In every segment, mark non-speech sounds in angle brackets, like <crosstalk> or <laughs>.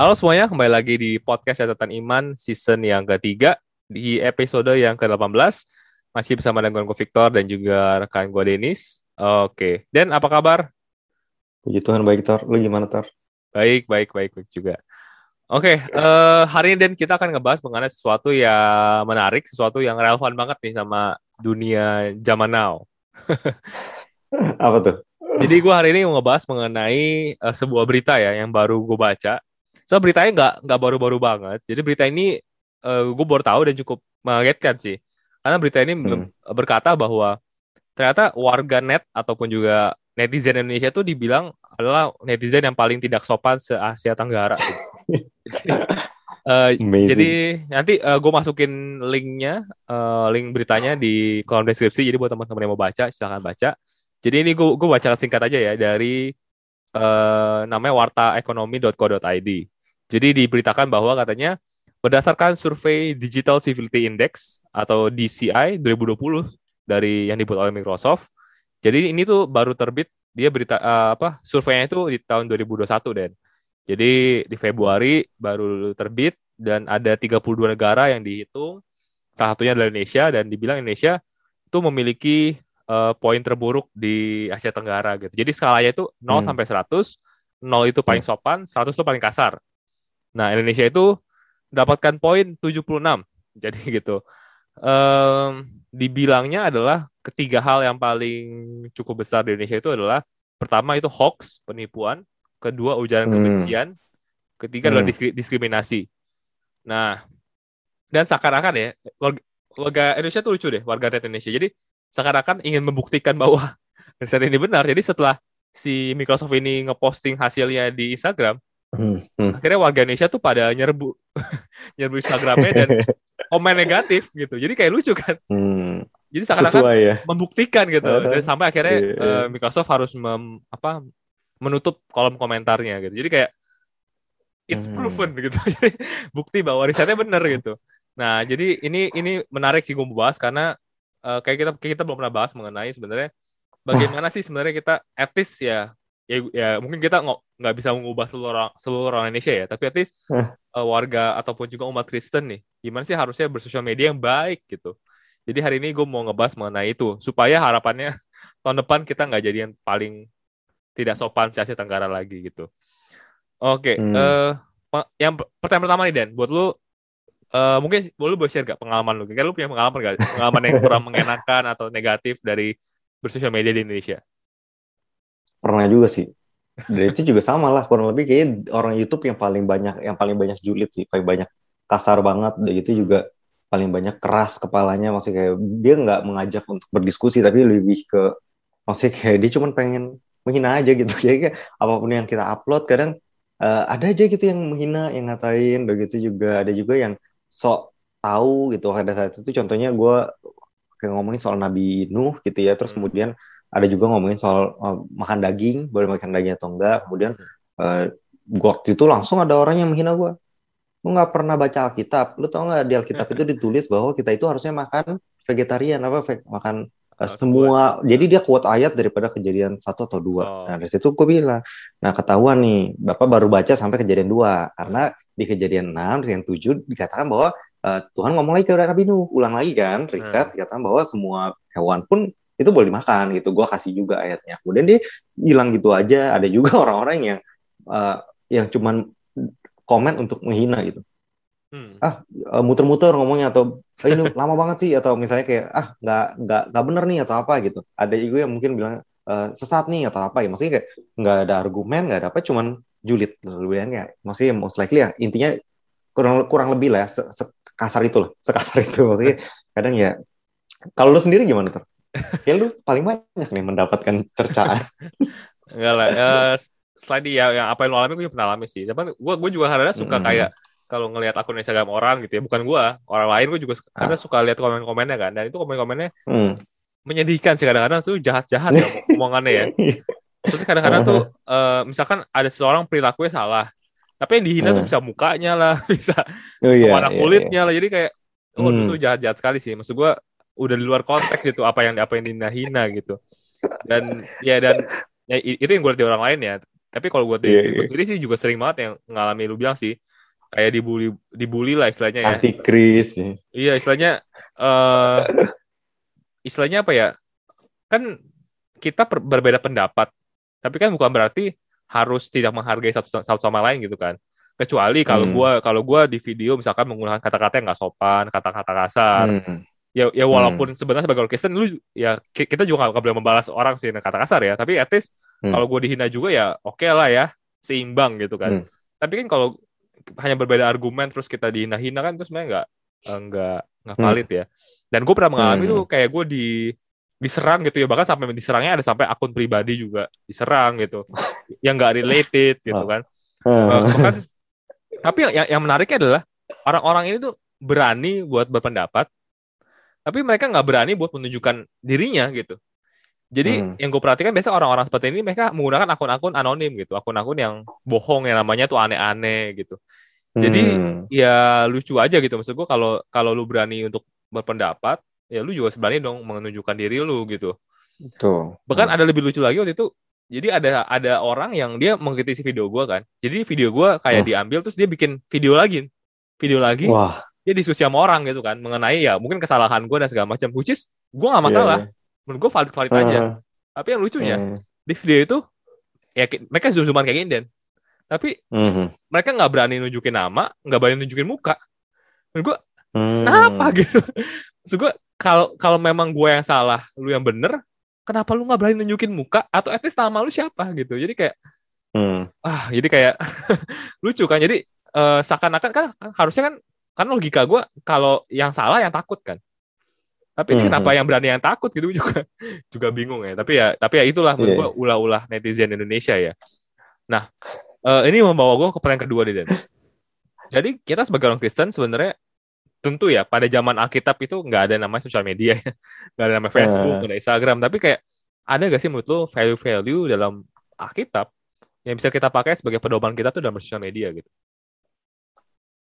Halo semuanya, kembali lagi di podcast Catatan Iman season yang ketiga di episode yang ke-18 masih bersama dengan gue Victor dan juga rekan gue Denis. Oke, Dan apa kabar? Puji Tuhan baik Tor, lu gimana Tor? Baik, baik, baik, baik juga. Oke, uh, hari ini Dan kita akan ngebahas mengenai sesuatu yang menarik, sesuatu yang relevan banget nih sama dunia zaman now. <laughs> apa tuh? Jadi gue hari ini mau ngebahas mengenai uh, sebuah berita ya yang baru gue baca. So beritanya nggak nggak baru-baru banget. Jadi berita ini uh, gue baru tahu dan cukup mengagetkan sih. Karena berita ini hmm. berkata bahwa ternyata warga net ataupun juga netizen Indonesia itu dibilang adalah netizen yang paling tidak sopan se Asia Tenggara. <laughs> uh, jadi nanti uh, gue masukin linknya, uh, link beritanya di kolom deskripsi. Jadi buat teman-teman yang mau baca, silahkan baca. Jadi ini gue gue baca singkat aja ya dari uh, namanya wartaekonomi.co.id. Jadi diberitakan bahwa katanya berdasarkan survei Digital Civility Index atau DCI 2020 dari yang dibuat oleh Microsoft. Jadi ini tuh baru terbit dia berita uh, apa surveinya itu di tahun 2021 dan jadi di Februari baru terbit dan ada 32 negara yang dihitung salah satunya adalah Indonesia dan dibilang Indonesia itu memiliki uh, poin terburuk di Asia Tenggara gitu. Jadi skalanya itu 0 hmm. sampai 100, 0 itu paling hmm. sopan, 100 itu paling kasar. Nah, Indonesia itu dapatkan poin 76. <laughs> Jadi gitu. Um, dibilangnya adalah ketiga hal yang paling cukup besar di Indonesia itu adalah pertama itu hoax, penipuan, kedua ujaran hmm. kebencian, ketiga hmm. adalah diskriminasi. Nah, dan seakan-akan ya warga, warga Indonesia tuh lucu deh, warga net Indonesia. Jadi seakan-akan ingin membuktikan bahwa <laughs> riset ini benar. Jadi setelah si Microsoft ini ngeposting hasilnya di Instagram, Hmm, hmm. Akhirnya warga Indonesia tuh pada nyerbu <laughs> nyerbu Instagramnya dan <laughs> komen negatif gitu. Jadi kayak lucu kan. Hmm. Jadi seakan-akan ya? membuktikan gitu. Uh, dan sampai akhirnya iya, iya. Uh, Microsoft harus mem, apa menutup kolom komentarnya gitu. Jadi kayak it's hmm. proven gitu. <laughs> Jadi bukti bahwa risetnya benar gitu. Nah, jadi ini ini menarik sih gue bahas karena uh, kayak kita kayak kita belum pernah bahas mengenai sebenarnya bagaimana sih sebenarnya kita etis ya ya, ya mungkin kita nggak nggak bisa mengubah seluruh orang seluruh orang Indonesia ya tapi at least uh, warga ataupun juga umat Kristen nih gimana sih harusnya bersosial media yang baik gitu. Jadi hari ini gue mau ngebahas mengenai itu supaya harapannya <laughs> tahun depan kita nggak jadi yang paling tidak sopan si Asia Tenggara lagi gitu. Oke okay, hmm. uh, yang pertanyaan pertama nih Dan buat lu uh, mungkin lu boleh share gak pengalaman lu? Kira lu punya pengalaman gak pengalaman yang kurang <laughs> mengenakan atau negatif dari bersosial media di Indonesia pernah juga sih. Dan itu juga sama lah kurang lebih kayak orang YouTube yang paling banyak yang paling banyak julid sih. Paling banyak kasar banget dan itu juga paling banyak keras kepalanya. Maksudnya kayak dia nggak mengajak untuk berdiskusi tapi lebih ke maksudnya kayak dia cuma pengen menghina aja gitu. <laughs> Kayak apa pun yang kita upload kadang uh, ada aja gitu yang menghina yang ngatain. Begitu juga ada juga yang sok tahu gitu. Pada saat itu contohnya gue kayak ngomongin soal Nabi Nuh gitu ya. Terus hmm. kemudian ada juga ngomongin soal uh, makan daging boleh makan daging atau enggak. Kemudian uh, waktu itu langsung ada orang yang menghina gue lu nggak pernah baca Alkitab. Lu tau nggak di Alkitab itu <laughs> ditulis bahwa kita itu harusnya makan vegetarian apa ve makan uh, semua. Jadi dia kuat ayat daripada kejadian satu atau dua. Oh. nah dari situ gue bilang nah ketahuan nih bapak baru baca sampai kejadian dua. Karena di kejadian enam yang tujuh dikatakan bahwa uh, Tuhan ngomong lagi ke Nabi Nuh. Ulang lagi kan riset hmm. dikatakan bahwa semua hewan pun itu boleh dimakan gitu gue kasih juga ayatnya kemudian dia hilang gitu aja ada juga <laughs> orang-orang yang uh, yang cuman komen untuk menghina gitu. Hmm. ah eh, muter-muter ngomongnya atau oh, ini <laughs> lama banget sih atau misalnya kayak ah nggak nggak nggak bener nih atau apa gitu. Ada juga yang mungkin bilang uh, sesat nih atau apa ya. Maksudnya kayak nggak ada argumen nggak ada apa cuman julid lebih ya maksudnya most likely ya intinya kurang kurang lebih lah ya, se, se kasar itu loh sekasar itu. Maksudnya <laughs> kadang ya kalau lu sendiri gimana tuh ya lu paling banyak nih mendapatkan cercaan. <laughs> Enggak lah. Uh, selain ya yang apa yang lu alami gue juga pernah alami sih. Tapi gue gue juga kadang suka mm -hmm. kayak kalau ngelihat akun Instagram orang gitu ya, bukan gue, orang lain gue juga ah. kadang suka lihat komen-komennya kan. Dan itu komen-komennya mm. menyedihkan sih kadang-kadang tuh jahat-jahat ya <laughs> omongannya ya. Terus kadang-kadang tuh uh, misalkan ada seseorang perilakunya salah, tapi yang dihina uh. tuh bisa mukanya lah, <laughs> bisa oh, iya, warna iya, kulitnya iya. lah. Jadi kayak oh hmm. itu jahat-jahat sekali sih. Maksud gue udah di luar konteks itu apa yang apa yang dihina-hina gitu dan ya dan ya, itu yang gue lihat di orang lain ya tapi kalau Iya, gue iya. sendiri sih juga sering banget yang ngalami lu bilang sih kayak dibully dibully lah istilahnya ya Antikris. ya. iya istilahnya eh istilahnya apa ya kan kita per- berbeda pendapat tapi kan bukan berarti harus tidak menghargai satu, satu sama lain gitu kan kecuali kalau Hmm. gua kalau gua di video misalkan menggunakan kata-kata yang nggak sopan kata-kata kasar Hmm. Ya ya walaupun sebenarnya sebagai orang Kristen lu ya ki- kita juga nggak boleh membalas orang sih dengan kata kasar ya tapi at least Hmm. kalau gue dihina juga ya oke lah ya seimbang gitu kan Hmm. tapi kan kalau hanya berbeda argumen terus kita dihina-hina kan itu sebenarnya nggak eh, nggak nggak Hmm. valid ya dan gue pernah mengalami Hmm. tuh kayak gue di diserang gitu ya bahkan sampai diserangnya ada sampai akun pribadi juga diserang gitu <laughs> yang nggak related gitu Oh. kan Hmm. Eh, bahkan tapi yang yang menariknya adalah orang-orang ini tuh berani buat berpendapat tapi mereka nggak berani buat menunjukkan dirinya gitu jadi Hmm. yang gue perhatikan biasa orang-orang seperti ini mereka menggunakan akun-akun anonim gitu akun-akun yang bohong yang namanya tuh aneh-aneh gitu jadi Hmm. ya lucu aja gitu maksud gue kalau kalau lu berani untuk berpendapat ya lu juga sebenarnya dong menunjukkan diri lu gitu Tuh. bahkan ada lebih lucu lagi waktu itu jadi ada ada orang yang dia mengkritisi video gua kan jadi video gua kayak Oh. diambil terus dia bikin video lagi video lagi Wah. Dia diskusi sama orang gitu kan mengenai ya mungkin kesalahan gua dan segala macam which is gua nggak masalah Iya, menurut gua valid valid iya. aja tapi yang lucunya hmm. di video itu ya mereka zoom zooman kayak gini Den tapi Mhm. mereka nggak berani nunjukin nama nggak berani nunjukin muka menurut gua Hmm. kenapa gitu <laughs> maksud gua kalau kalau memang gua yang salah lu yang bener kenapa lu nggak berani nunjukin muka atau at least nama lu siapa gitu jadi kayak Hmm. ah jadi kayak <laughs> lucu kan jadi eh, seakan-akan kan kan harusnya kan kan logika gue kalau yang salah yang takut kan. Tapi ini Mhm. kenapa yang berani yang takut gitu juga <laughs> juga bingung ya. Tapi ya tapi ya itulah menurut Iya. gue ulah-ulah netizen Indonesia ya. Nah eh, ini membawa gue ke pertanyaan kedua nih Den. <laughs> Jadi kita sebagai orang Kristen sebenarnya tentu ya pada zaman Alkitab itu nggak ada namanya sosial media ya. <laughs> Nggak ada namanya Facebook Eh. nggak ada Instagram. Tapi kayak ada gak sih menurut lo value-value dalam Alkitab yang bisa kita pakai sebagai pedoman kita tuh dalam sosial media gitu?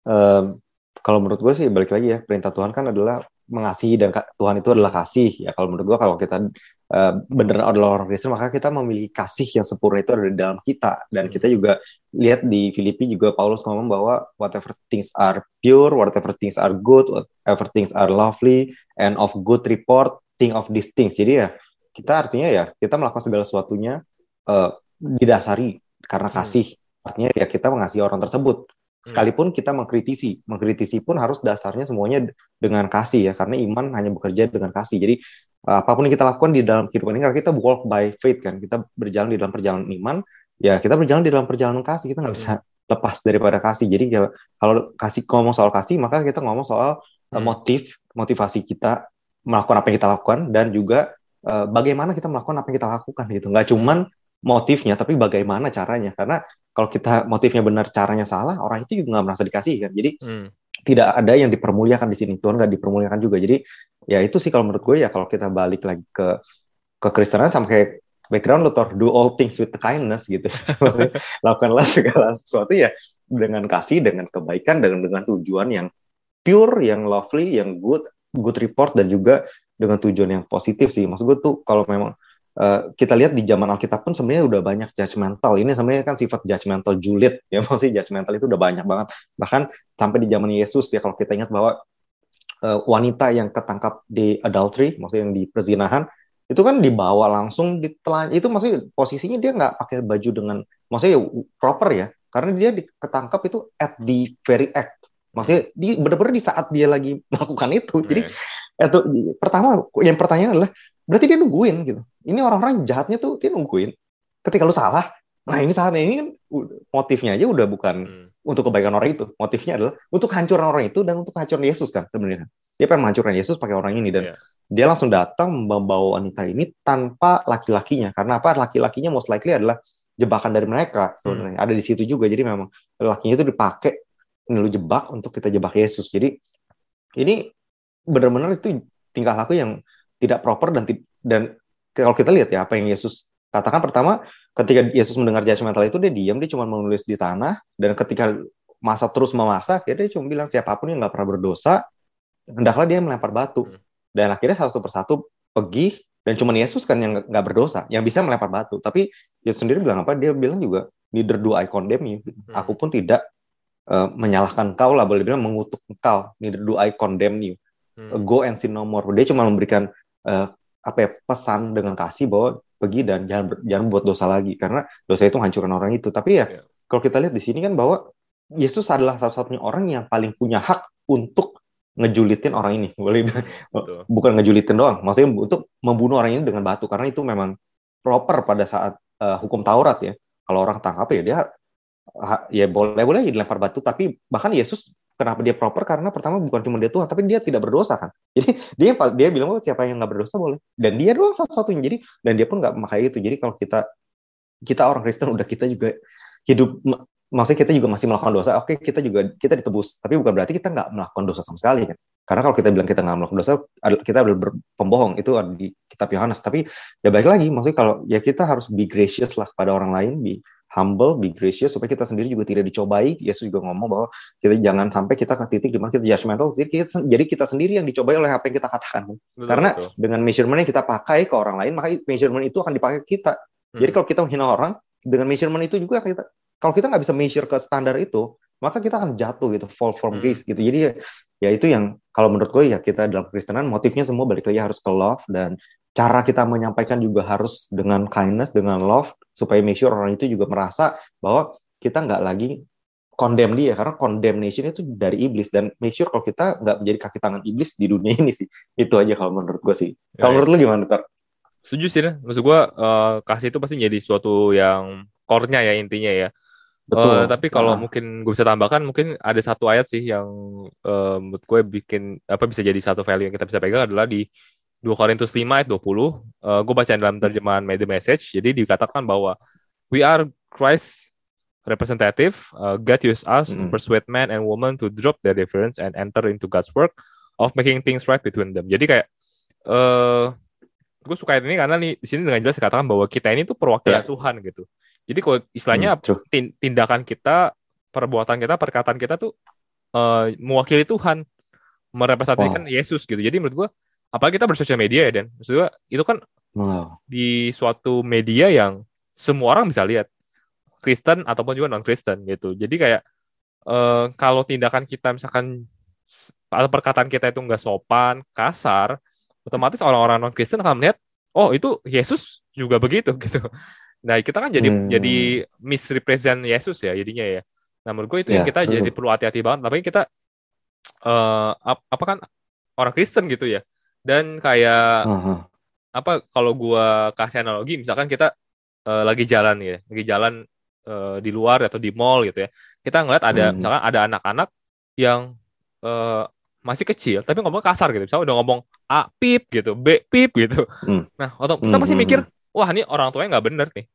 Em, kalau menurut gue sih balik lagi ya perintah Tuhan kan adalah mengasihi dan Tuhan itu adalah kasih. Ya kalau menurut gue kalau kita eh, beneran adalah orang Kristen maka kita memiliki kasih yang sempurna itu ada di dalam kita. Dan Hmm. kita juga lihat di Filipi juga Paulus ngomong bahwa whatever things are pure whatever things are good whatever things are lovely and of good report think of these things. Jadi ya kita artinya ya kita melakukan segala sesuatunya eh, didasari karena Hmm. kasih. Artinya ya kita mengasihi orang tersebut sekalipun kita mengkritisi mengkritisi pun harus dasarnya semuanya dengan kasih ya karena iman hanya bekerja dengan kasih. Jadi uh, apa pun yang kita lakukan di dalam kehidupan ini karena kita walk by faith kan kita berjalan di dalam perjalanan iman ya kita berjalan di dalam perjalanan kasih kita nggak bisa lepas daripada kasih. Jadi ya, kalau kasih ngomong soal kasih maka kita ngomong soal uh, Hmm. motif motivasi kita melakukan apa yang kita lakukan dan juga uh, bagaimana kita melakukan apa yang kita lakukan gitu. Nggak cuman motifnya tapi bagaimana caranya. Karena kalau kita motifnya benar caranya salah orang itu juga nggak merasa dikasih kan? Jadi Hmm. tidak ada yang dipermuliakan di sini. Tuhan nggak dipermuliakan juga. Jadi ya itu sih kalau menurut gue ya kalau kita balik lagi ke ke Kristenan sama kayak background lo do all things with kindness gitu. <laughs> Lakukanlah segala sesuatu ya dengan kasih dengan kebaikan dengan dengan tujuan yang pure yang lovely yang good good report dan juga dengan tujuan yang positif sih. Maksud gue tuh kalau memang Uh, kita lihat di zaman Alkitab pun sebenarnya udah banyak judgmental. Ini sebenarnya kan sifat judgmental julid, <laughs> ya maksudnya judgmental itu udah banyak banget. Bahkan sampai di zaman Yesus ya kalau kita ingat bahwa uh, wanita yang ketangkap di adultery, maksudnya yang di perzinahan, itu kan dibawa langsung ditelan. Itu maksudnya posisinya dia nggak pakai baju dengan, maksudnya ya proper ya, karena dia ketangkap itu at the very act. Maksudnya di benar-benar di saat dia lagi <laughs> melakukan itu. Jadi itu pertama yang pertanyaan adalah berarti dia nungguin gitu. Ini orang-orang jahatnya tuh dia nungguin. Ketika lu salah, nah ini saatnya ini kan motifnya aja udah bukan Hmm. untuk kebaikan orang itu. Motifnya adalah untuk hancuran orang itu dan untuk hancuran Yesus kan sebenarnya. Dia pengen menghancurkan Yesus pakai orang ini dan Iya. dia langsung datang membawa wanita ini tanpa laki-lakinya. Karena apa? Laki-lakinya most likely adalah jebakan dari mereka sebenarnya. Ada di situ juga. Jadi memang lakinya itu dipakai ini lu jebak untuk kita jebak Yesus. Jadi ini benar-benar itu tingkah laku yang tidak proper dan dan kalau kita lihat ya apa yang Yesus katakan pertama ketika Yesus mendengar judgmental itu dia diam dia cuma menulis di tanah dan ketika masa terus memaksa akhirnya dia cuma bilang siapa pun yang nggak pernah berdosa hendaklah dia melempar batu. Hmm. dan akhirnya satu persatu pergi dan cuma Yesus kan yang nggak berdosa yang bisa melempar batu. Tapi Yesus sendiri bilang apa? Dia bilang juga neither do I condemn you. Hmm. aku pun tidak uh, menyalahkan kau lah boleh bilang mengutuk kau neither do I condemn you. Hmm. go and sin no more. Dia cuma memberikan uh, apa ya pesan dengan kasih bahwa pergi dan jangan jangan buat dosa lagi. Karena dosa itu menghancurkan orang itu. Tapi ya yeah. kalau kita lihat di sini kan bahwa Yesus adalah satu-satunya orang yang paling punya hak untuk ngejulitin orang ini. <laughs> Boleh Betul. bukan ngejulitin doang. Maksudnya untuk membunuh orang ini dengan batu. Karena itu memang proper pada saat uh, hukum Taurat ya. Kalau orang tangkap ya dia ya boleh boleh dilempar batu. Tapi bahkan Yesus kenapa dia proper? Karena pertama bukan cuma dia Tuhan tapi dia tidak berdosa kan? <laughs> Jadi dia dia bilang oh, siapa yang nggak berdosa boleh. Dan dia doang satu-satunya. Jadi dan dia pun nggak memakai itu. Jadi kalau kita kita orang Kristen udah kita juga hidup maksudnya kita juga masih melakukan dosa, oke kita juga kita ditebus, tapi bukan berarti kita nggak melakukan dosa sama sekali kan? Karena kalau kita bilang kita nggak melakukan dosa, kita adalah pembohong. Itu di kitab Yohanes. Tapi ya baik lagi, maksudnya kalau ya kita harus be gracious lah pada orang lain, be humble, be gracious supaya kita sendiri juga tidak dicobai. Yesus juga ngomong bahwa kita jangan sampai kita ke titik di mana kita judgmental, jadi kita, jadi kita sendiri yang dicobai oleh apa yang kita katakan. Betul, Karena betul. dengan measurement yang kita pakai ke orang lain, maka measurement itu akan dipakai kita. Hmm. Jadi kalau kita menghina orang, dengan measurement itu juga kita kalau kita nggak bisa measure ke standar itu, maka kita akan jatuh gitu, fall from hmm. grace gitu. Jadi ya itu yang kalau menurut gue ya kita dalam Kristenan motifnya semua balik lagi harus ke love dan cara kita menyampaikan juga harus dengan kindness, dengan love supaya make sure orang itu juga merasa bahwa kita nggak lagi condemn dia karena condemnation itu dari iblis dan make sure kalau kita nggak menjadi kaki tangan iblis di dunia ini sih itu aja kalau menurut gue sih ya, kalau ya. menurut lu gimana Tar? Setuju sih, maksud gue uh, kasih itu pasti jadi suatu yang core-nya ya intinya ya Betul. Uh, tapi kalau nah. mungkin gue bisa tambahkan, mungkin ada satu ayat sih yang uh, menurut gue bikin apa bisa jadi satu value yang kita bisa pegang adalah di 2 Korintus 5 ayat 20. Uh, gue baca dalam terjemahan Made Message. Jadi dikatakan bahwa we are Christ representative. Uh, God use us mm. to persuade men and women to drop their difference and enter into God's work of making things right between them. Jadi kayak uh, gue suka ini karena nih di sini dengan jelas dikatakan bahwa kita ini tuh perwakilan yeah. Tuhan gitu. Jadi kalau istilahnya hmm, tindakan kita, perbuatan kita, perkataan kita tuh uh, mewakili Tuhan, merepresentasikan wow. Yesus gitu. Jadi menurut gua, apalagi kita bersosial media ya Dan, maksud gua itu kan wow. di suatu media yang semua orang bisa lihat, Kristen ataupun juga non Kristen gitu. Jadi kayak uh, kalau tindakan kita misalkan atau perkataan kita itu nggak sopan, kasar, otomatis orang-orang non Kristen akan melihat, oh itu Yesus juga begitu <laughs> gitu. Nah, kita kan jadi hmm. jadi misrepresent Yesus ya jadinya ya. Nah, menurut gue itu ya, yang kita true. jadi perlu hati-hati banget. Tapi kita uh, apa kan orang Kristen gitu ya. Dan kayak uh -huh. apa kalau gue kasih analogi misalkan kita uh, lagi jalan ya, lagi jalan uh, di luar atau di mall gitu ya. Kita ngeliat ada hmm. misalkan ada anak-anak yang uh, masih kecil tapi ngomong kasar gitu misalnya udah ngomong A pip gitu B pip gitu hmm. nah atau kita hmm. pasti hmm, mikir hmm wah ini orang tuanya nggak bener nih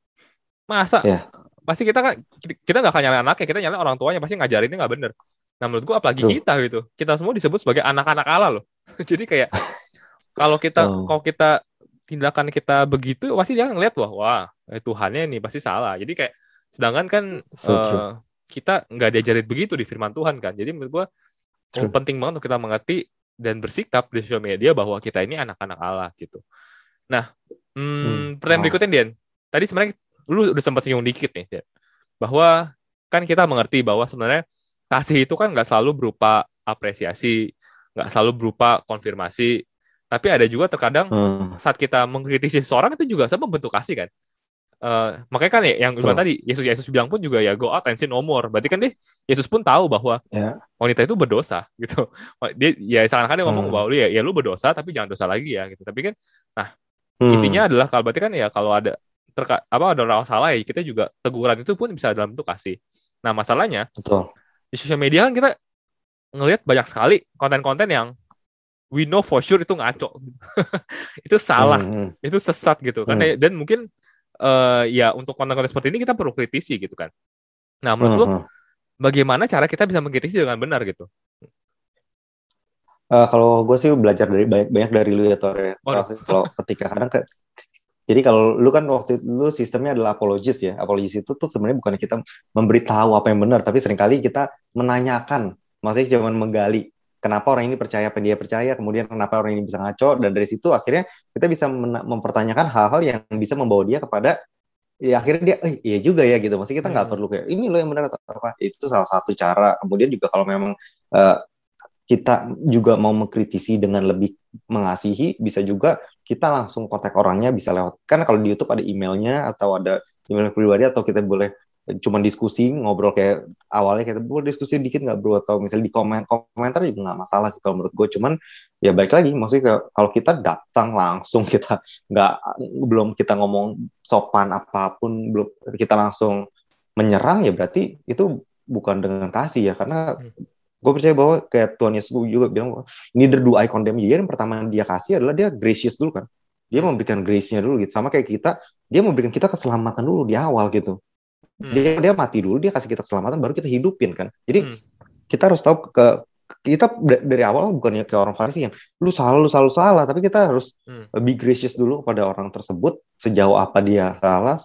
masa yeah. pasti kita kan kita nggak akan nyalain anaknya kita nyalain orang tuanya pasti ngajarinnya nggak bener nah menurut gua apalagi Tuh. kita gitu kita semua disebut sebagai anak-anak Allah loh <laughs> jadi kayak kalau kita oh. kalau kita tindakan kita begitu pasti dia ngeliat wah wah eh, Tuhannya nih pasti salah jadi kayak sedangkan kan so uh, kita nggak diajarin begitu di firman Tuhan kan jadi menurut gua oh, penting banget untuk kita mengerti dan bersikap di sosial media bahwa kita ini anak-anak Allah gitu nah Hmm, hmm. pertanyaan oh. berikutnya Dian. Tadi sebenarnya lu udah sempat nyinggung dikit nih, Dian. Bahwa kan kita mengerti bahwa sebenarnya kasih itu kan nggak selalu berupa apresiasi, nggak selalu berupa konfirmasi, tapi ada juga terkadang hmm. saat kita mengkritisi seseorang itu juga sama bentuk kasih kan. Uh, makanya kan ya yang bilang tadi Yesus Yesus bilang pun juga ya go out and sin no more. Berarti kan deh Yesus pun tahu bahwa yeah. wanita itu berdosa <laughs> gitu. Dia ya seakan-akan dia ngomong hmm. bahwa ya, ya lu berdosa tapi jangan dosa lagi ya gitu. Tapi kan nah Hmm. Intinya adalah kalau berarti kan ya kalau ada terka, apa ada orang salah ya kita juga teguran itu pun bisa dalam bentuk kasih. Nah masalahnya Betul. di sosial media kan kita ngelihat banyak sekali konten-konten yang we know for sure itu ngaco, <laughs> itu salah, hmm. itu sesat gitu kan. Hmm. Dan mungkin uh, ya untuk konten-konten seperti ini kita perlu kritisi gitu kan. Nah menurut hmm. lo bagaimana cara kita bisa mengkritisi dengan benar gitu? Uh, kalau gue sih belajar dari banyak banyak dari lu ya Tore. Oh. Kalau ketika kadang ke jadi kalau lu kan waktu itu lu sistemnya adalah apologis ya. Apologis itu tuh sebenarnya bukan kita memberitahu apa yang benar, tapi sering kali kita menanyakan, maksudnya cuma menggali kenapa orang ini percaya apa dia percaya, kemudian kenapa orang ini bisa ngaco, dan dari situ akhirnya kita bisa mempertanyakan hal-hal yang bisa membawa dia kepada ya akhirnya dia eh, iya juga ya gitu. Maksudnya kita nggak hmm. perlu kayak ini loh yang benar atau apa. Itu salah satu cara. Kemudian juga kalau memang uh, kita juga mau mengkritisi dengan lebih mengasihi bisa juga kita langsung kontak orangnya bisa lewat kan kalau di YouTube ada emailnya atau ada email pribadi atau kita boleh cuma diskusi ngobrol kayak awalnya kita boleh diskusi dikit nggak bro? Atau misalnya di komen komentar juga nggak masalah sih kalau menurut gue cuman ya baik lagi maksudnya kalau kita datang langsung <laughs> kita nggak belum kita ngomong sopan apa pun belum kita langsung menyerang ya berarti itu bukan dengan kasih ya. Karena hmm. gue percaya bahwa kayak Tuhan Yesus juga bilang neither do I condemn you yang pertama dia kasih adalah dia gracious dulu kan. Dia memberikan grace-nya dulu gitu. Sama kayak kita dia memberikan kita keselamatan dulu di awal gitu Hmm. Dia dia mati dulu, dia kasih kita keselamatan, baru kita hidupin kan. Jadi hmm. kita harus tahu ke kita dari awal bukannya kayak orang Farisi yang lu salah lu selalu salah tapi kita harus hmm. lebih gracious dulu pada orang tersebut sejauh apa dia salah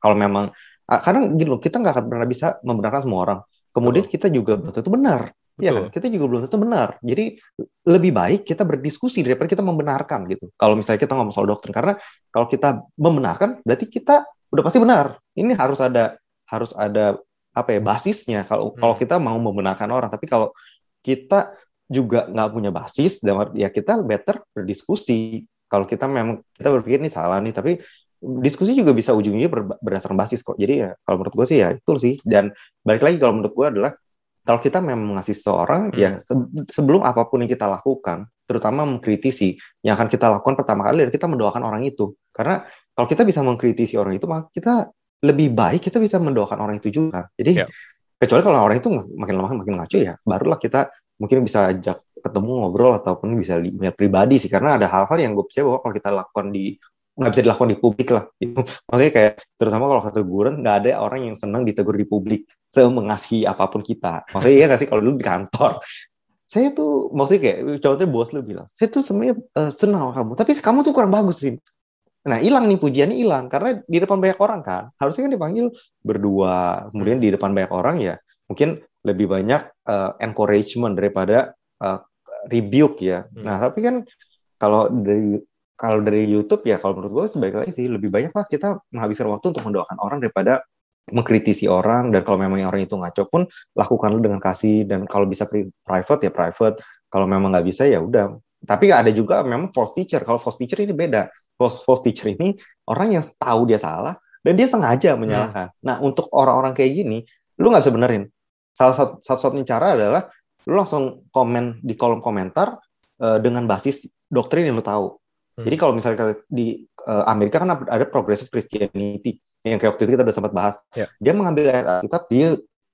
kalau memang karena gini loh kita nggak akan pernah bisa membenarkan semua orang kemudian Betul. kita juga belum tentu benar Iya kan kita juga belum tentu benar jadi lebih baik kita berdiskusi daripada kita membenarkan gitu kalau misalnya kita ngomong soal doktrin karena kalau kita membenarkan berarti kita udah pasti benar ini harus ada harus ada apa ya basisnya. Kalau hmm. kalau kita mau membenarkan orang. Tapi kalau kita juga nggak punya basis dan ya kita better berdiskusi. Kalau kita memang kita berpikir ini salah nih tapi diskusi juga bisa ujungnya ber, berdasarkan basis kok. Jadi ya kalau menurut gue sih ya itu sih. Dan balik lagi kalau menurut gue adalah kalau kita memang mengasih seorang hmm. ya se sebelum apa pun yang kita lakukan terutama mengkritisi yang akan kita lakukan pertama kali adalah kita mendoakan orang itu. Karena kalau kita bisa mengkritisi orang itu maka kita lebih baik kita bisa mendoakan orang itu juga. Jadi yeah. kecuali kalau orang itu makin lama makin ngaco ya, barulah kita mungkin bisa ajak ketemu ngobrol ataupun bisa di email pribadi sih karena ada hal-hal yang gue percaya bahwa kalau kita lakukan di nggak bisa dilakukan di publik lah. <laughs> Maksudnya kayak terutama kalau keteguran nggak ada orang yang senang ditegur di publik semengasihi apa pun kita. Maksudnya iya nggak sih kalau dulu di kantor <laughs> saya tuh maksudnya kayak contohnya bos lu bilang saya tuh sebenarnya uh, senang kamu tapi kamu tuh kurang bagus sih Nah, hilang nih pujiannya hilang. Karena di depan banyak orang kan. Harusnya kan dipanggil berdua, kemudian di depan banyak orang ya mungkin lebih banyak uh, encouragement daripada uh, rebuke ya. Hmm. Nah, tapi kan kalau dari kalau dari YouTube ya kalau menurut gue sebaiknya sih. Lebih banyak lah kita menghabiskan waktu untuk mendoakan orang daripada mengkritisi orang. Dan kalau memang orang itu ngaco pun lakukanlah dengan kasih. Dan kalau bisa private ya private. Kalau memang nggak bisa ya udah tapi ada juga memang false teacher. Kalau false teacher ini beda. False, false teacher ini orang yang tahu dia salah dan dia sengaja menyalahkan. Hmm. Nah, untuk orang-orang kayak gini, lu nggak bisa benerin. Salah satu satu-satunya cara adalah lu langsung komen di kolom komentar uh, dengan basis doktrin yang lu tahu. Hmm. Jadi kalau misalnya di uh, Amerika kan ada progressive Christianity yang kayak waktu itu kita udah sempat bahas. Yeah. Dia mengambil ayat Alkitab, dia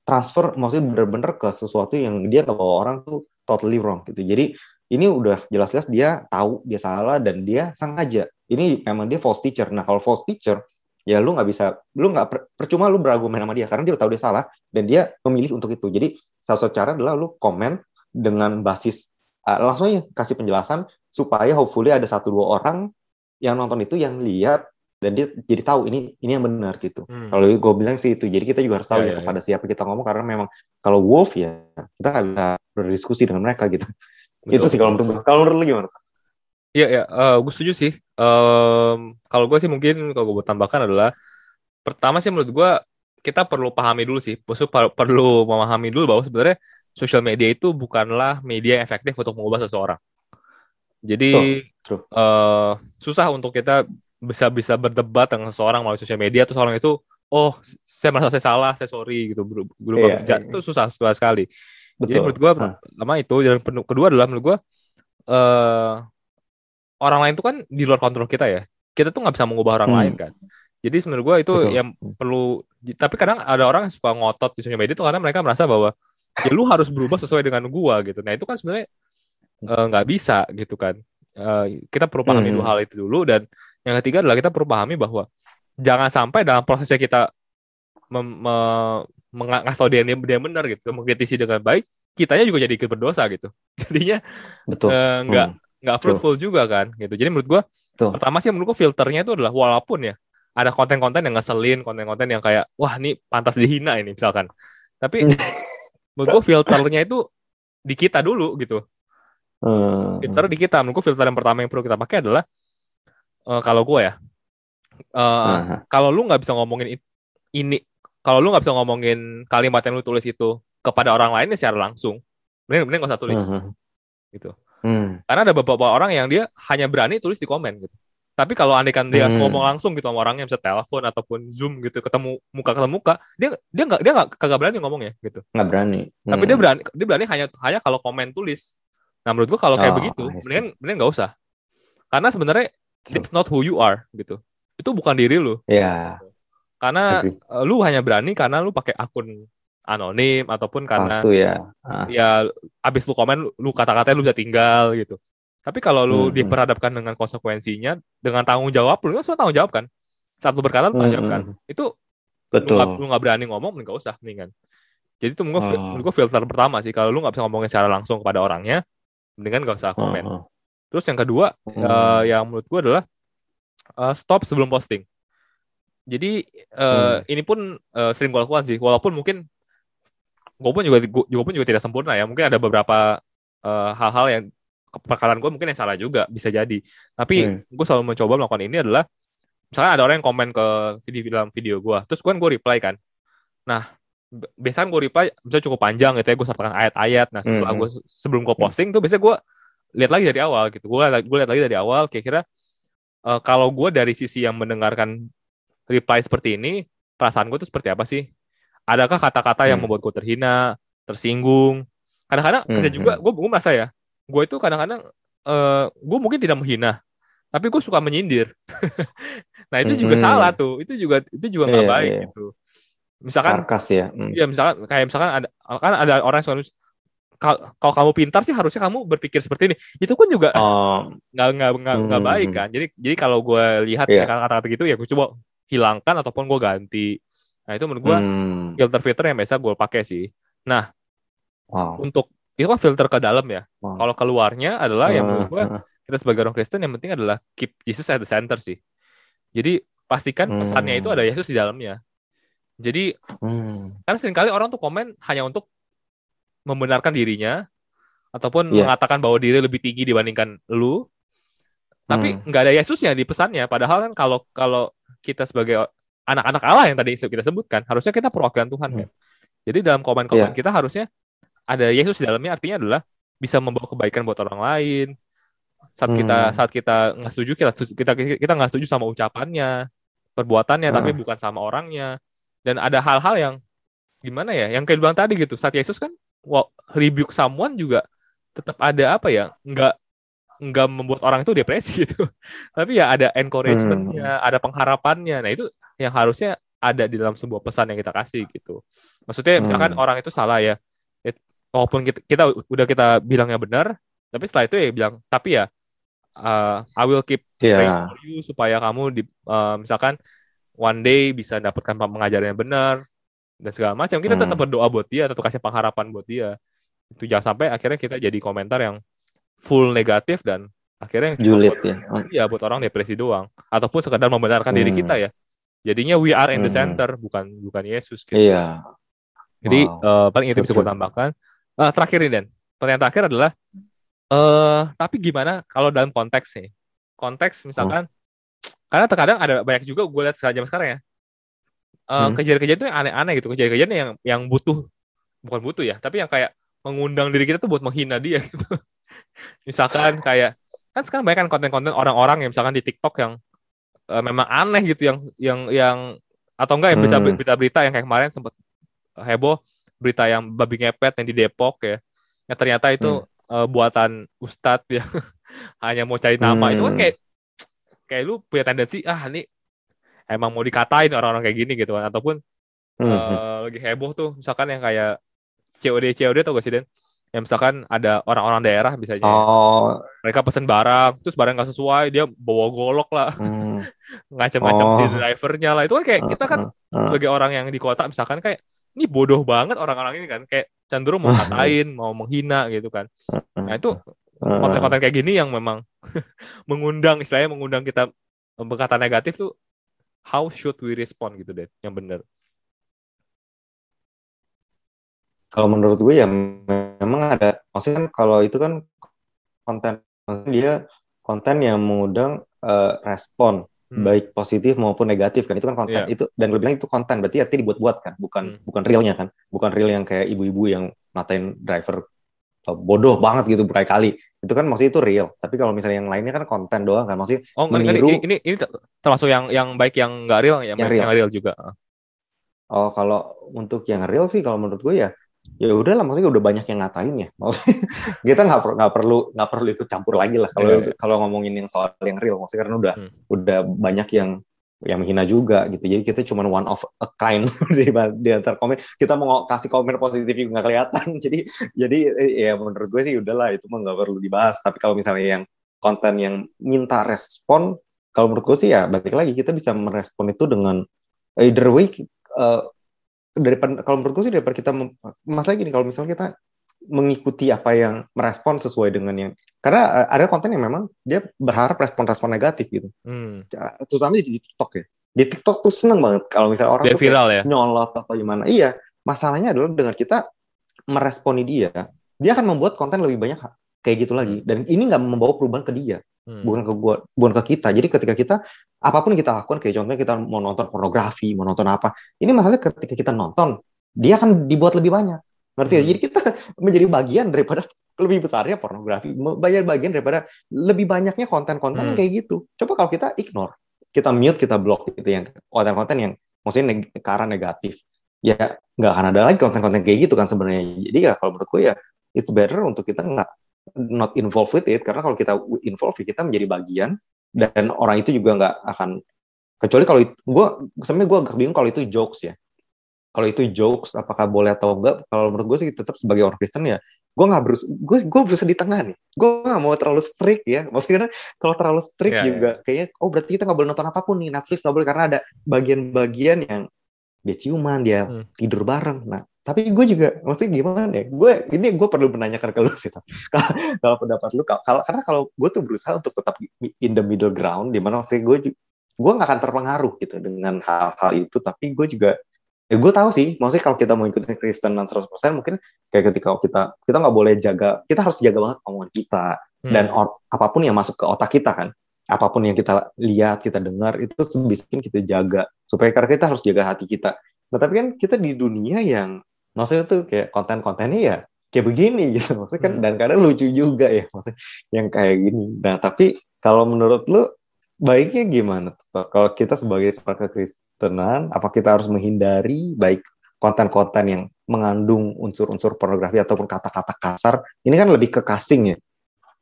transfer maksudnya bener-bener ke sesuatu yang dia nggak bawa orang tuh totally wrong gitu. Jadi ini udah jelas-jelas dia tahu dia salah dan dia sengaja. Ini memang dia false teacher. Nah kalau false teacher ya lu nggak bisa, lu nggak per, percuma lu berargumen sama dia karena dia tahu dia salah dan dia memilih untuk itu. Jadi salah satu cara adalah lu komen dengan basis uh, langsung aja kasih penjelasan supaya hopefully ada satu dua orang yang nonton itu yang lihat dan dia jadi tahu ini ini yang benar gitu. Hmm. Kalau gue bilang sih itu. Jadi kita juga harus tahu ya, ya, ya kepada ya. siapa kita ngomong karena memang kalau wolf ya kita nggak bisa berdiskusi dengan mereka gitu. Betul. Itu sih kalau menurut gue. Kalau menurut lu gimana? Iya, ya, uh, gue setuju sih. Um, kalau gue sih mungkin kalau gue tambahkan adalah pertama sih menurut gue kita perlu pahami dulu sih, maksudnya perlu memahami dulu bahwa sebenarnya sosial media itu bukanlah media yang efektif untuk mengubah seseorang. Jadi Uh, susah untuk kita bisa bisa berdebat dengan seseorang melalui sosial media, terus orang itu, oh saya merasa saya salah, saya sorry gitu, berubah iya, iya, itu susah, susah sekali. Betul. Jadi menurut gue pertama itu dan kedua adalah menurut gue uh, orang lain itu kan di luar kontrol kita ya. Kita tuh nggak bisa mengubah orang hmm. lain kan. Jadi sebenarnya gue itu Betul. yang perlu. Tapi kadang ada orang yang suka ngotot di sosial media itu karena mereka merasa bahwa ya lu harus berubah sesuai dengan gue gitu. Nah itu kan sebenarnya eh, nggak uh, bisa gitu kan. Uh, kita perlu pahami hmm. dua hal itu dulu dan yang ketiga adalah kita perlu pahami bahwa jangan sampai dalam prosesnya kita ngasih tau dia dia benar gitu mengkritisi dengan baik kitanya juga jadi ikut berdosa gitu <laughs> jadinya betul uh, nggak hmm. nggak fruitful betul. juga kan gitu jadi menurut gua betul. pertama sih menurut gua filternya itu adalah walaupun ya ada konten-konten yang ngeselin konten-konten yang kayak wah ini pantas dihina ini misalkan tapi <laughs> menurut gua filternya itu di kita dulu gitu Hmm. filter di kita menurutku filter yang pertama yang perlu kita pakai adalah eh, kalau gue ya eh, Aha. kalau lu nggak bisa ngomongin ini kalau lu nggak bisa ngomongin kalimat yang lu tulis itu kepada orang lain ya secara langsung. Mending mending gak usah tulis. Mhm. gitu. Hmm. karena ada beberapa orang yang dia hanya berani tulis di komen gitu. Tapi kalau andaikan dia Hmm. ngomong langsung gitu sama orangnya bisa telepon ataupun zoom gitu ketemu muka ketemu muka dia dia nggak dia nggak kagak berani ngomongnya gitu. Nggak berani. tapi Hmm. dia berani dia berani hanya hanya kalau komen tulis. Nah menurut gua kalau kayak Oh, begitu mendingan mendingan nggak usah. Karena sebenarnya it's not who you are gitu. Itu bukan diri lu. Ya, karena agree. eh, lu hanya berani karena lu pakai akun anonim ataupun karena palsu ya. Ah. ya abis lu komen lu kata-katanya lu bisa tinggal gitu tapi kalau lu Hmm, hmm. diperhadapkan dengan konsekuensinya dengan tanggung jawab lu kan semua tanggung jawab kan saat lu berkata lu tanggung Hmm, jawab kan hmm. itu lu Betul. nggak lu nggak berani ngomong mending gak usah mendingan jadi itu menurut gua, Oh. filter pertama sih kalau lu nggak bisa ngomongin secara langsung kepada orangnya mendingan gak usah komen Heeh. terus yang kedua Hmm. eh, yang menurut gua adalah eh, stop sebelum posting jadi eh, Hmm. ini pun eh, sering gue lakukan sih. Walaupun mungkin gue pun juga gue pun juga tidak sempurna ya. Mungkin ada beberapa eh, hal-hal yang perkataan gue mungkin yang salah juga bisa jadi. Tapi Hmm. gue selalu mencoba melakukan ini adalah misalnya ada orang yang komen ke video dalam video gue terus kan gue reply kan. Nah biasanya gue reply bisa cukup panjang gitu ya gue sertakan ayat-ayat. Nah setelah Hmm. gue sebelum gue posting tuh biasanya gue lihat lagi dari awal gitu. Gue gue lihat lagi dari awal kira-kira eh, kalau gue dari sisi yang mendengarkan reply seperti ini perasaan gue tuh seperti apa sih adakah kata-kata yang Hmm. membuat gue terhina tersinggung kadang-kadang ada Hmm, juga gue gue merasa ya gue itu kadang-kadang eh gue mungkin tidak menghina tapi gue suka menyindir <laughs> nah itu juga Hmm. salah tuh itu juga itu juga nggak Iya, baik iya. gitu misalkan Sarkas ya. Hmm. ya misalkan kayak misalkan ada kan ada orang yang suka nulis, "Kal- kalau kamu pintar sih harusnya kamu berpikir seperti ini itu kan juga Oh, <laughs> nggak nggak nggak nggak Hmm, baik hmm. kan jadi jadi kalau gue lihat kayak kata-kata gitu ya gue coba hilangkan ataupun gue ganti nah itu menurut gue hmm. filter-filter yang biasa gue pakai sih Wow. untuk itu kan filter ke dalam ya Wow. kalau keluarnya adalah yang menurut gue Heeh. kita sebagai orang Kristen yang penting adalah keep Jesus at the center sih jadi pastikan pesannya itu Hmm. ada Yesus di dalamnya jadi Hmm. kan sering kali orang tuh komen hanya untuk membenarkan dirinya ataupun Iya. mengatakan bahwa diri lebih tinggi dibandingkan lu tapi Hmm. nggak ada Yesusnya di pesannya padahal kan kalau kalau kita sebagai anak-anak Allah yang tadi kita sebutkan harusnya kita perwakilan Tuhan Hmm. kan jadi dalam komen-komen Iya. kita harusnya ada Yesus di dalamnya artinya adalah bisa membawa kebaikan buat orang lain saat kita Hmm. saat kita nggak setuju kita kita kita nggak setuju sama ucapannya perbuatannya tapi Hmm. bukan sama orangnya dan ada hal-hal yang gimana ya yang kayak bilang tadi gitu saat Yesus kan wow, rebuke someone juga tetap ada apa ya nggak nggak membuat orang itu depresi <laughs> gitu tapi ya ada encouragement-nya ada pengharapannya nah itu yang harusnya ada di dalam sebuah pesan yang kita kasih gitu maksudnya misalkan Hmm. orang itu salah ya it- walaupun kita, kita udah kita bilangnya benar tapi setelah itu ya bilang tapi ya uh, I will keep praying Iya. for you supaya kamu di uh, misalkan one day bisa dapatkan pengajaran yang benar dan segala macam kita tetap Hmm. berdoa buat dia tetap kasih pengharapan buat dia itu jangan sampai akhirnya kita jadi komentar yang full negatif dan akhirnya Julid buat, ya. Hmm. ya buat orang depresi doang ataupun sekedar membenarkan diri Hmm. kita ya jadinya we are in the Hmm. center bukan bukan Yesus gitu. Iya. Jadi Wow. eh, paling itu bisa gue tambahkan. Ah, terakhir nih Dan, pertanyaan terakhir adalah, eh tapi gimana kalau dalam konteks nih? Konteks misalkan, karena terkadang ada banyak juga gue lihat zaman sekarang ya, eh, Hmm. kejadian-kejadian itu yang aneh-aneh gitu, kejadian-kejadian yang yang butuh, bukan butuh ya, tapi yang kayak mengundang diri kita tuh buat menghina dia <laughs> gitu. Misalkan kayak, kan sekarang banyak kan konten-konten orang-orang yang misalkan di TikTok yang eh, memang aneh gitu, yang yang yang atau enggak yang bisa Hmm. berita-berita yang kayak kemarin sempat heboh berita yang babi ngepet yang di Depok ya yang ternyata itu eh, buatan Ustadz yang <laughs> hanya mau cari nama itu kan Hmm. kayak kayak lu punya tendensi ah ini emang mau dikatain orang-orang kayak gini gitu kan ataupun Hmm. eh, lagi heboh tuh misalkan yang kayak COD COD tau gak sih Den yang misalkan ada orang-orang daerah misalnya Oh. mereka pesen barang terus barang nggak sesuai dia bawa golok lah. Hmm. <laughs> ngancam-ngancam si Oh. drivernya lah. Itu kan kayak kita kan Hmm. sebagai orang yang di kota misalkan kayak ini bodoh banget orang-orang ini kan. Kayak cenderung mau ngatain mau menghina gitu kan. Nah itu konten-konten kayak gini yang memang <laughs> mengundang istilahnya mengundang kita berkata negatif tuh how should we respond gitu deh yang benar Kalau menurut gue ya memang ada, maksudnya kan kalau itu kan konten dia konten yang mengundang uh, respon Hmm. baik positif maupun negatif kan itu kan konten Iya. itu dan gue bilang itu konten berarti artinya dibuat-buat kan bukan Hmm. bukan realnya kan bukan real yang kayak ibu-ibu yang ngatain driver bodoh banget gitu berkali-kali itu kan maksudnya itu real tapi kalau misalnya yang lainnya kan konten doang kan maksudnya Oh, meniru ini, ini, ini termasuk yang yang baik yang nggak real, yang, Yang real. yang real juga. oh kalau untuk yang real sih kalau menurut gue ya ya udahlah maksudnya udah banyak yang ngatain ya. Maksudnya <laughs> kita nggak per- nggak perlu nggak perlu ikut campur lagi lah kalau Iya, iya. kalau ngomongin yang soal yang real. Maksudnya karena udah Hmm. udah banyak yang yang menghina juga gitu. Jadi kita cuma one of a kind <laughs> di, di antar komen. Kita mau kasih komen positif juga nggak kelihatan. <laughs> Jadi jadi eh, ya menurut gue sih udahlah itu mah nggak perlu dibahas. Tapi kalau misalnya yang konten yang minta respon kalau menurut gue sih ya balik lagi kita bisa merespon itu dengan either way eh, daripada kalau menurut gue sih daripada kita masalah gini kalau misalnya kita mengikuti apa yang merespon sesuai dengan yang karena eh, ada konten yang memang dia berharap respon-respon negatif gitu Hmm. terutama di TikTok ya di TikTok tuh seneng banget kalau misalnya orang tuh viral ya. nyolot atau gimana iya masalahnya adalah dengan kita meresponi dia dia akan membuat konten lebih banyak kayak gitu lagi. Dan ini nggak membawa perubahan ke dia. Hmm. bukan ke gua bukan ke kita. Jadi ketika kita apa pun kita lakukan kayak contohnya kita mau nonton pornografi mau nonton apa ini masalahnya ketika kita nonton dia akan dibuat lebih banyak. Ngerti ya? Hmm. jadi kita <laughs> menjadi bagian daripada <laughs> lebih besarnya pornografi bayar bagian daripada lebih banyaknya konten-konten Hmm. kayak gitu. Coba kalau kita ignore kita mute kita block gitu yang konten-konten yang maksudnya neg- ke arah negatif ya nggak akan ada lagi konten-konten kayak gitu kan sebenarnya. Jadi ya kalau menurut gue ya it's better untuk kita nggak not involved with it karena kalau kita involve ya kita menjadi bagian dan orang itu juga nggak akan kecuali kalau itu gue sebenarnya gue agak bingung kalau itu jokes ya. Kalau itu jokes apakah boleh atau enggak kalau menurut gue sih tetap sebagai orang Kristen ya gue nggak berus gue gue berusaha di tengah nih. Gue nggak mau terlalu strict ya. Maksudnya kalau terlalu strict Iya, juga kayaknya oh berarti kita nggak boleh nonton apa pun nih Netflix nggak boleh karena ada bagian-bagian yang dia ciuman dia Hmm. tidur bareng. Nah tapi gue juga maksudnya gimana ya gue ini gue perlu menanyakan ke lu sih Tam. <laughs> kalau pendapat lu kalau karena kalau gue tuh berusaha untuk tetap in the middle ground di mana maksudnya gue gue nggak akan terpengaruh gitu dengan hal-hal itu tapi gue juga ya gue tahu sih maksudnya kalau kita mau ikutin Kristen dan 100% mungkin kayak ketika kita kita nggak boleh jaga kita harus jaga banget omongan kita Hmm. dan or- apa pun yang masuk ke otak kita kan apa pun yang kita lihat kita dengar itu sebisa mungkin kita jaga supaya karena kita harus jaga hati kita nah tapi kan kita di dunia yang maksudnya tuh kayak konten-kontennya ya kayak begini <laughs> gitu maksudnya kan Hmm. dan kadang lucu juga ya maksudnya yang kayak gini nah tapi kalau menurut lu baiknya gimana tuh kalau kita sebagai seorang kekristenan apa kita harus menghindari baik konten-konten yang mengandung unsur-unsur pornografi ataupun kata-kata kasar ini kan lebih ke casing ya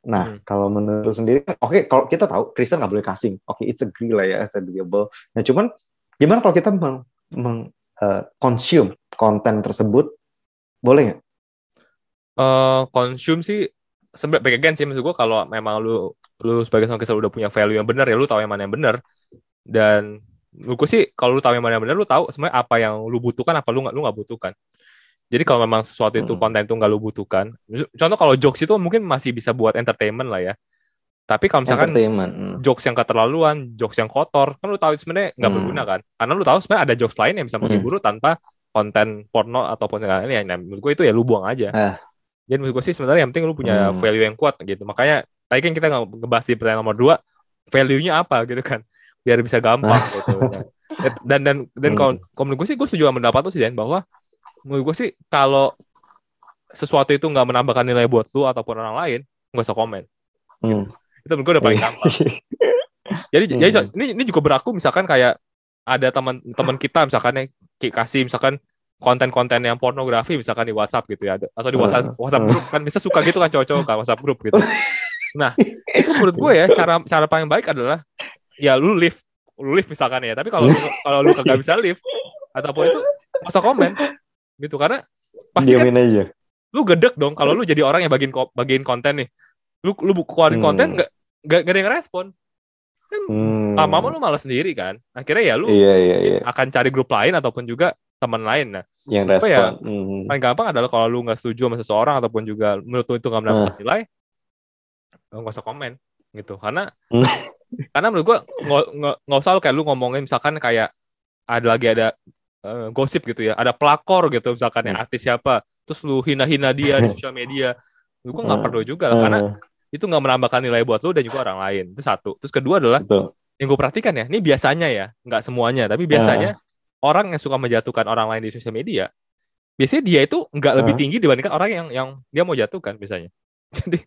Nah, Hmm. kalau menurut sendiri, oke, kalau kita tahu Kristen nggak boleh casing, oke, it's agree lah ya, it's agreeable. Nah, cuman gimana kalau kita meng, meng eh, consume konten tersebut, boleh nggak? eh consume sih sebenarnya back again sih maksud gue kalau memang lu lu sebagai seorang Kristen udah punya value yang benar ya lu tahu yang mana yang benar dan lu sih kalau lu tahu yang mana yang benar lu tahu sebenarnya apa yang lu butuhkan apa lu nggak lu nggak butuhkan jadi kalau memang sesuatu itu Hmm. konten itu nggak lu butuhkan contoh kalau jokes itu mungkin masih bisa buat entertainment lah ya tapi kalau misalkan hmm. jokes yang keterlaluan, jokes yang kotor, kan lu tahu sebenarnya nggak Hmm. berguna kan? Karena lu tahu sebenarnya ada jokes lain yang bisa Hmm. menghibur lu tanpa konten porno ataupun yang lain. Nah, menurut gue itu ya lu buang aja. Ah. Jadi menurut gue sih sebenarnya yang penting lu punya Hmm. value yang kuat gitu. Makanya tadi kan kita ngebahas di pertanyaan nomor dua, value-nya apa gitu kan? Biar bisa gampang gitu. Nah, Dan dan dan Hmm. kalau kalau menurut gue sih gue setuju sama pendapat lu sih Dan bahwa menurut gue sih kalau sesuatu itu nggak menambahkan nilai buat lu ataupun orang lain, nggak usah komen. Hmm. Itu menurut gue udah paling gampang. Jadi <laughs> Hmm. jadi ini ini juga berlaku misalkan kayak ada teman-teman kita misalkan yang kasih misalkan konten-konten yang pornografi misalkan di WhatsApp gitu ya atau di WhatsApp. WhatsApp grup kan bisa suka gitu kan cowok-cowok kan WhatsApp grup gitu. Nah, itu menurut gue ya cara cara paling baik adalah ya lu live lu live misalkan ya. Tapi kalau kalau lu kagak bisa live ataupun itu usah komen gitu karena pasti kan aja. lu gedek dong kalau lu jadi orang yang bagiin bagiin konten nih. Lu lu keluarin Hmm. konten nggak nggak ada yang respon. Kan Hmm. lama-lama lu malas sendiri kan. Akhirnya ya lu Iya, iya, iya. akan cari grup lain ataupun juga teman lain. Nah, Yang ya? respon. Hmm. paling gampang adalah kalau lu nggak setuju sama seseorang ataupun juga menurut lu itu nggak mendapat nilai, lu nggak usah komen gitu. Karena Hmm. <laughs> karena menurut gua nggak usah lu kayak lu ngomongin misalkan kayak ada lagi ada eh, gosip gitu ya, ada pelakor gitu misalkan ya Hmm. artis siapa, terus lu hina-hina dia di <laughs> sosial media, lu gua nggak Hmm. perlu juga lah, karena Hmm. Itu nggak menambahkan nilai buat lu dan juga orang lain. Itu satu. Terus kedua adalah Betul. yang gue perhatikan ya, ini biasanya ya, nggak semuanya, tapi biasanya orang yang suka menjatuhkan orang lain di sosial media, biasanya dia itu nggak lebih Ah. tinggi dibandingkan orang yang yang dia mau jatuhkan biasanya. <laughs> Jadi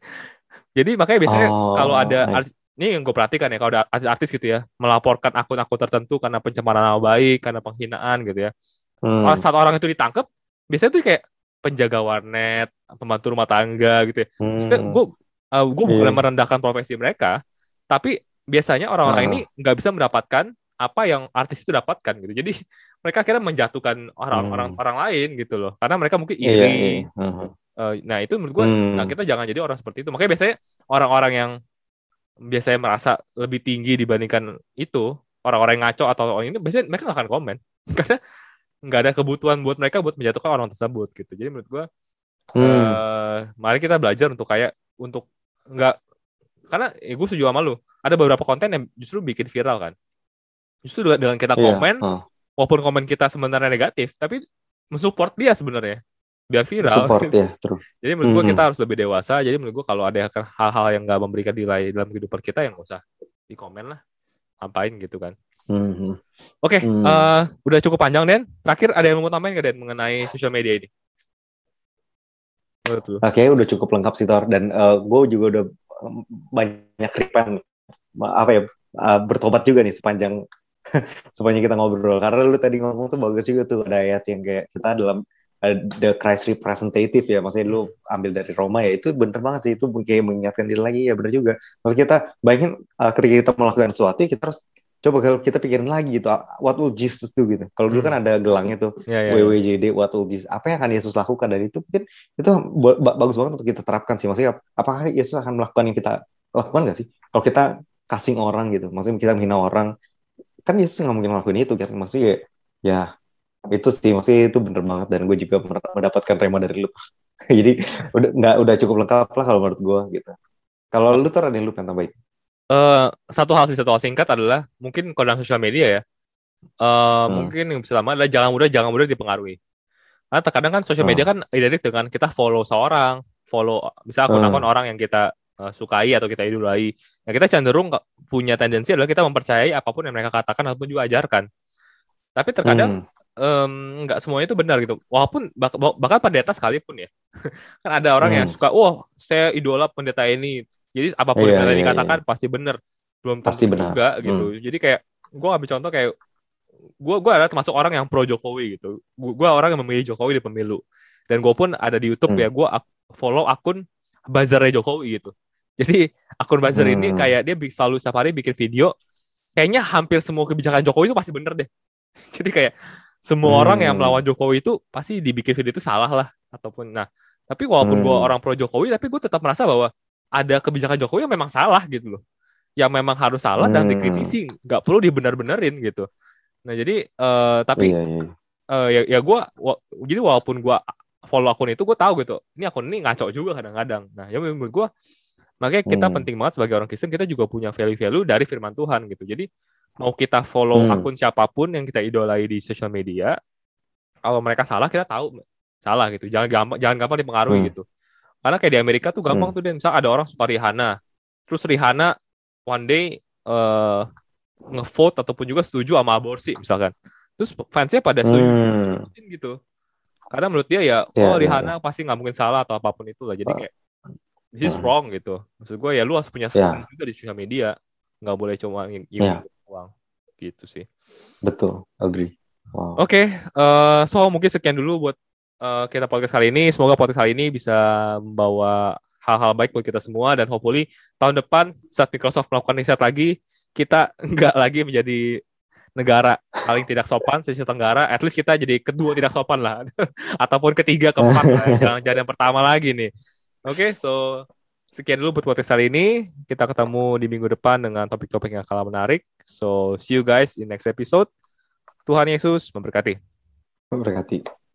jadi makanya biasanya Oh, kalau ada nice. ini yang gue perhatikan ya, kalau ada artis-artis gitu ya, melaporkan akun-akun tertentu karena pencemaran nama baik, karena penghinaan gitu ya. Hmm. Kalau saat orang itu ditangkap, biasanya tuh kayak penjaga warnet, pembantu rumah tangga gitu ya. Maksudnya Hmm. gue bukan Iya. merendahkan profesi mereka, tapi biasanya orang-orang Ah. ini nggak bisa mendapatkan apa yang artis itu dapatkan gitu. Jadi mereka akhirnya menjatuhkan orang-orang Hmm. orang lain gitu loh, karena mereka mungkin Iya, iri. iya. Hmm. Eh, nah itu menurut gue, Hmm. nah kita jangan jadi orang seperti itu. Makanya biasanya orang-orang yang biasanya merasa lebih tinggi dibandingkan itu orang-orang yang ngaco atau orang ini biasanya mereka nggak akan komen <laughs> karena nggak ada kebutuhan buat mereka buat menjatuhkan orang tersebut gitu. Jadi menurut gue Hmm. eh mari kita belajar untuk kayak untuk nggak karena ya gue setuju sama lu ada beberapa konten yang justru bikin viral kan justru dengan, dengan kita Iya. komen Ah. walaupun komen kita sebenarnya negatif tapi mensupport dia sebenarnya biar viral Support <laughs> ya, terus. jadi menurut gue Mhm. kita harus lebih dewasa jadi menurut gue kalau ada hal-hal yang nggak memberikan nilai dalam kehidupan kita yang usah di komen lah ngapain gitu kan Hmm. oke Hmm. eh, udah cukup panjang Den terakhir ada yang mau tambahin nggak Den mengenai sosial media ini menurut lu Oke, udah cukup lengkap sih Tor. Dan gue juga udah um, banyak repan apa ya uh, bertobat juga nih sepanjang <laughs> sepanjang kita ngobrol. Karena lu tadi ngomong tuh bagus juga tuh ada ayat yang kayak kita dalam uh, the Christ representative ya, maksudnya lu ambil dari Roma ya itu bener banget sih itu kayak mengingatkan diri lagi ya bener juga. Maksud kita bayangin uh, ketika kita melakukan sesuatu kita harus coba kalau kita pikirin lagi gitu, what will Jesus do? gitu. Kalau dulu kan ada gelangnya tuh ya, ya, ya. WWJD what will Jesus apa yang akan Yesus lakukan? Dan itu mungkin itu ba- ba- bagus banget untuk kita terapkan sih. Maksudnya apakah Yesus akan melakukan yang kita lakukan nggak sih? Kalau kita kasih orang gitu maksudnya kita menghina orang kan Yesus nggak mungkin ngelakuin itu kan? Maksudnya ya, ya itu sih. Maksudnya itu bener banget dan gue juga mendapatkan rema dari lu. <laughs> Jadi udah nggak udah cukup lengkap lah kalau menurut gue gitu. Kalau lu tuh ada yang lu pengen tambahin Eh, satu hal sih satu hal singkat adalah mungkin kalau dalam sosial media ya eh, mungkin yang bisa lama adalah jangan mudah jangan mudah dipengaruhi. Karena terkadang kan sosial Hmm. media kan identik dengan kita follow seorang follow bisa akun-akun orang yang kita eh, sukai atau kita idolai. Nah kita cenderung punya tendensi adalah kita mempercayai apa pun yang mereka katakan ataupun juga ajarkan. Tapi terkadang Hmm. nggak semuanya itu benar gitu. Walaupun bak- bahkan pendeta sekalipun ya. <laughs> Kan ada orang yang Hmm. suka wah saya idola pendeta ini jadi apa pun Iya, yang pendeta iya, dikatakan pasti benar belum tentu Pasti benar. juga gitu jadi kayak gue ambil contoh kayak gue gue adalah termasuk orang yang pro Jokowi gitu gue orang yang memilih Jokowi di pemilu dan gue pun ada di YouTube Hmm. ya gue follow akun bazarnya Jokowi gitu <laughs> jadi akun bazar ini Hmm. kayak dia selalu setiap hari bikin video kayaknya hampir semua kebijakan Jokowi itu pasti bener deh <laughs> jadi kayak semua Hmm. orang yang melawan Jokowi itu pasti dibikin video itu salah lah ataupun nah tapi walaupun gue Hmm. orang pro Jokowi tapi gue tetap merasa bahwa ada kebijakan Jokowi yang memang salah gitu loh yang memang harus salah dan Hmm. dikritisi nggak perlu dibenar-benerin gitu nah jadi eh, tapi iya, iya. eh, ya ya gue jadi walaupun gue follow akun itu gue tahu gitu ini akun ini ngaco juga kadang-kadang nah ya menurut gue makanya kita Hmm. penting banget sebagai orang Kristen kita juga punya value-value dari firman Tuhan gitu jadi mau kita follow Hmm. akun siapa pun yang kita idolai di sosial media kalau mereka salah kita tahu salah gitu jangan gampang jangan gampang dipengaruhi Hmm. gitu karena kayak di Amerika tuh gampang Hmm. tuh dan misal ada orang suka Rihanna terus Rihanna one day eh ngevote ataupun juga setuju sama aborsi misalkan terus fansnya pada setuju Hmm. gitu karena menurut dia ya Ya, oh ya, Rihanna pasti nggak mungkin salah atau apa pun itu lah jadi Ah. kayak this is Hmm. wrong gitu maksud gue ya lu harus punya Ya. stand juga di sosial media nggak boleh cuma ingin Ya. uang gitu sih betul agree wow oke eh, so mungkin sekian dulu buat eh, kita podcast kali ini semoga podcast kali ini bisa membawa hal-hal baik buat kita semua dan hopefully tahun depan saat Microsoft melakukan riset lagi kita <laughs> nggak lagi menjadi negara paling tidak sopan se Asia Tenggara, at least kita jadi kedua tidak sopan lah, <laughs> ataupun ketiga, keempat lah, <laughs> jangan jadi yang pertama lagi nih. Oke, so sekian dulu buat podcast kali ini. Kita ketemu di minggu depan dengan topik-topik yang kalah menarik. So see you guys in next episode. Tuhan Yesus memberkati. berkati